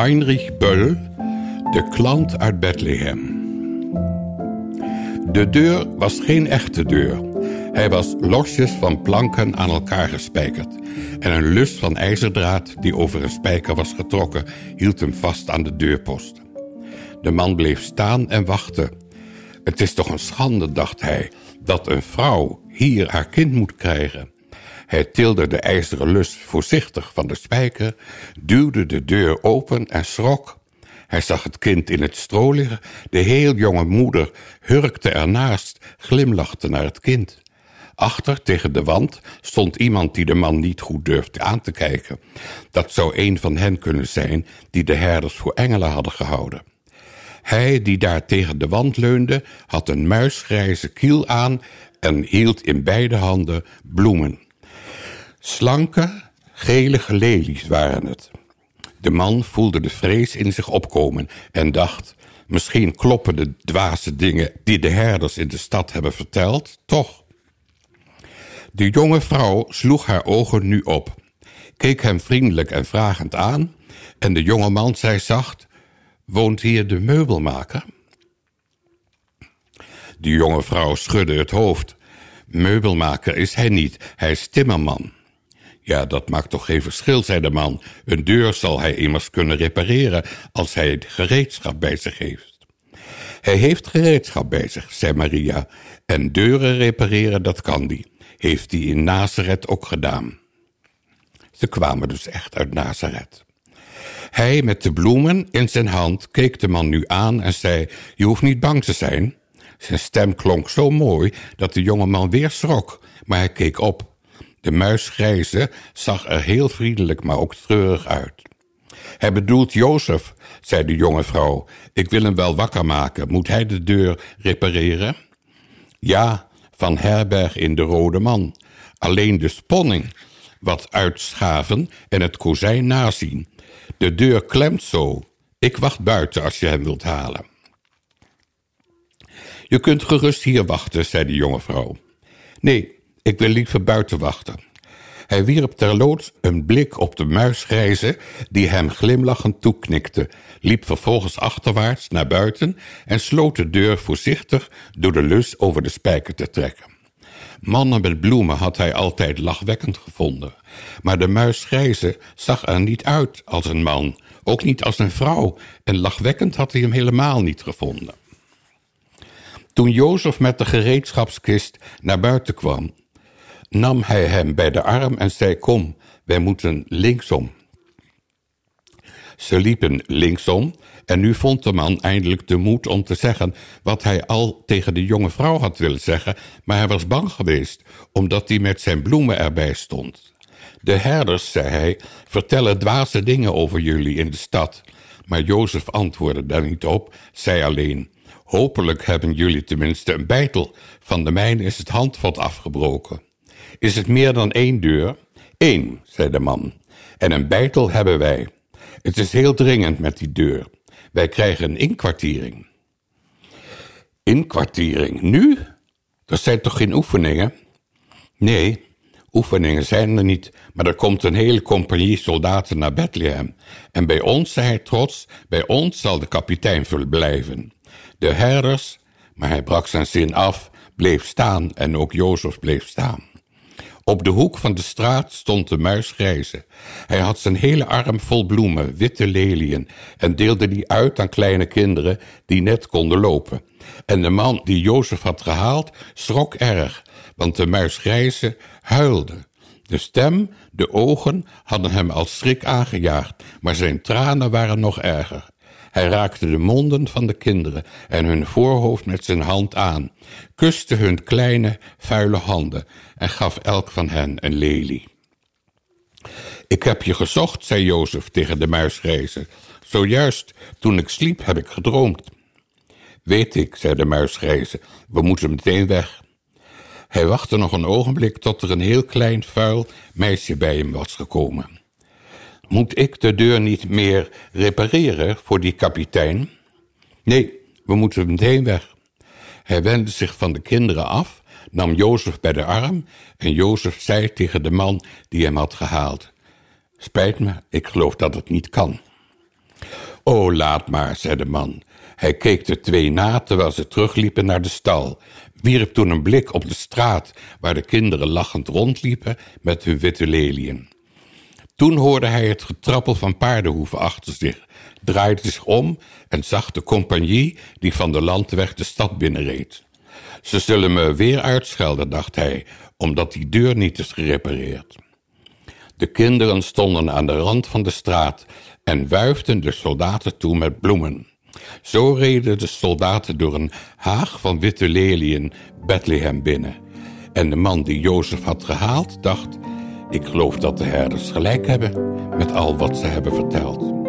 Heinrich Böll, de klant uit Bethlehem. De deur was geen echte deur. Hij was losjes van planken aan elkaar gespijkerd. En een lus van ijzerdraad die over een spijker was getrokken... hield hem vast aan de deurpost. De man bleef staan en wachtte. Het is toch een schande, dacht hij, dat een vrouw hier haar kind moet krijgen. Hij tilde de ijzeren lus voorzichtig van de spijker, duwde de deur open en schrok. Hij zag het kind in het stro liggen. De heel jonge moeder hurkte ernaast, glimlachte naar het kind. Achter, tegen de wand, stond iemand die de man niet goed durfde aan te kijken. Dat zou een van hen kunnen zijn die de herders voor engelen hadden gehouden. Hij, die daar tegen de wand leunde, had een muisgrijze kiel aan en hield in beide handen bloemen. Slanke, gelige lelies waren het. De man voelde de vrees in zich opkomen en dacht... misschien kloppen de dwaze dingen die de herders in de stad hebben verteld, toch. De jonge vrouw sloeg haar ogen nu op, keek hem vriendelijk en vragend aan... en de jonge man zei zacht... woont hier de meubelmaker? De jonge vrouw schudde het hoofd. Meubelmaker is hij niet, hij is timmerman. Ja, dat maakt toch geen verschil, zei de man. Een deur zal hij immers kunnen repareren als hij gereedschap bij zich heeft. Hij heeft gereedschap bij zich, zei Maria. En deuren repareren, dat kan die. Heeft hij in Nazareth ook gedaan. Ze kwamen dus echt uit Nazareth. Hij met de bloemen in zijn hand keek de man nu aan en zei... Je hoeft niet bang te zijn. Zijn stem klonk zo mooi dat de jonge man weer schrok, maar hij keek op. De muisgrijze zag er heel vriendelijk, maar ook treurig uit. Hij bedoelt Jozef, zei de jonge vrouw. Ik wil hem wel wakker maken. Moet hij de deur repareren? Ja, van herberg in de Rode Man. Alleen de sponning wat uitschaven en het kozijn nazien. De deur klemt zo. Ik wacht buiten als je hem wilt halen. Je kunt gerust hier wachten, zei de jonge vrouw. Nee, ik wil liever buiten wachten. Hij wierp terloops een blik op de muisgrijze die hem glimlachend toeknikte, liep vervolgens achterwaarts naar buiten en sloot de deur voorzichtig door de lus over de spijker te trekken. Mannen met bloemen had hij altijd lachwekkend gevonden, maar de muisgrijze zag er niet uit als een man, ook niet als een vrouw, en lachwekkend had hij hem helemaal niet gevonden. Toen Jozef met de gereedschapskist naar buiten kwam, nam hij hem bij de arm en zei: Kom, wij moeten linksom. Ze liepen linksom en nu vond de man eindelijk de moed om te zeggen wat hij al tegen de jonge vrouw had willen zeggen, maar hij was bang geweest omdat hij met zijn bloemen erbij stond. De herders, zei hij, vertellen dwaze dingen over jullie in de stad. Maar Jozef antwoordde daar niet op, zei alleen: Hopelijk hebben jullie tenminste een beitel. Van de mijne is het handvat afgebroken. Is het meer dan één deur? Eén, zei de man. En een beitel hebben wij. Het is heel dringend met die deur. Wij krijgen een inkwartiering. Inkwartiering? Nu? Dat zijn toch geen oefeningen? Nee, oefeningen zijn er niet, maar er komt een hele compagnie soldaten naar Bethlehem. En bij ons, zei hij trots, bij ons zal de kapitein blijven. De herders, maar hij brak zijn zin af, bleef staan en ook Jozef bleef staan. Op de hoek van de straat stond de muis grijze. Hij had zijn hele arm vol bloemen, witte leliën, en deelde die uit aan kleine kinderen die net konden lopen. En de man die Jozef had gehaald, schrok erg, want de muis grijze huilde. De stem, de ogen hadden hem als schrik aangejaagd, maar zijn tranen waren nog erger. Hij raakte de monden van de kinderen en hun voorhoofd met zijn hand aan, kuste hun kleine, vuile handen en gaf elk van hen een lelie. Ik heb je gezocht, zei Jozef tegen de muisgrijze. Zojuist toen ik sliep heb ik gedroomd. Weet ik, zei de muisgrijze, we moeten meteen weg. Hij wachtte nog een ogenblik tot er een heel klein, vuil meisje bij hem was gekomen. Moet ik de deur niet meer repareren voor die kapitein? Nee, we moeten meteen weg. Hij wendde zich van de kinderen af, nam Jozef bij de arm en Jozef zei tegen de man die hem had gehaald: Spijt me, ik geloof dat het niet kan. O, laat maar, zei de man. Hij keek de twee na terwijl ze terugliepen naar de stal, wierp toen een blik op de straat waar de kinderen lachend rondliepen met hun witte leliën. Toen hoorde hij het getrappel van paardenhoeven achter zich, draaide zich om en zag de compagnie die van de landweg de stad binnenreed. Ze zullen me weer uitschelden, dacht hij, omdat die deur niet is gerepareerd. De kinderen stonden aan de rand van de straat en wuifden de soldaten toe met bloemen. Zo reden de soldaten door een haag van witte leliën Bethlehem binnen. En de man die Jozef had gehaald dacht... ik geloof dat de herders gelijk hebben met al wat ze hebben verteld.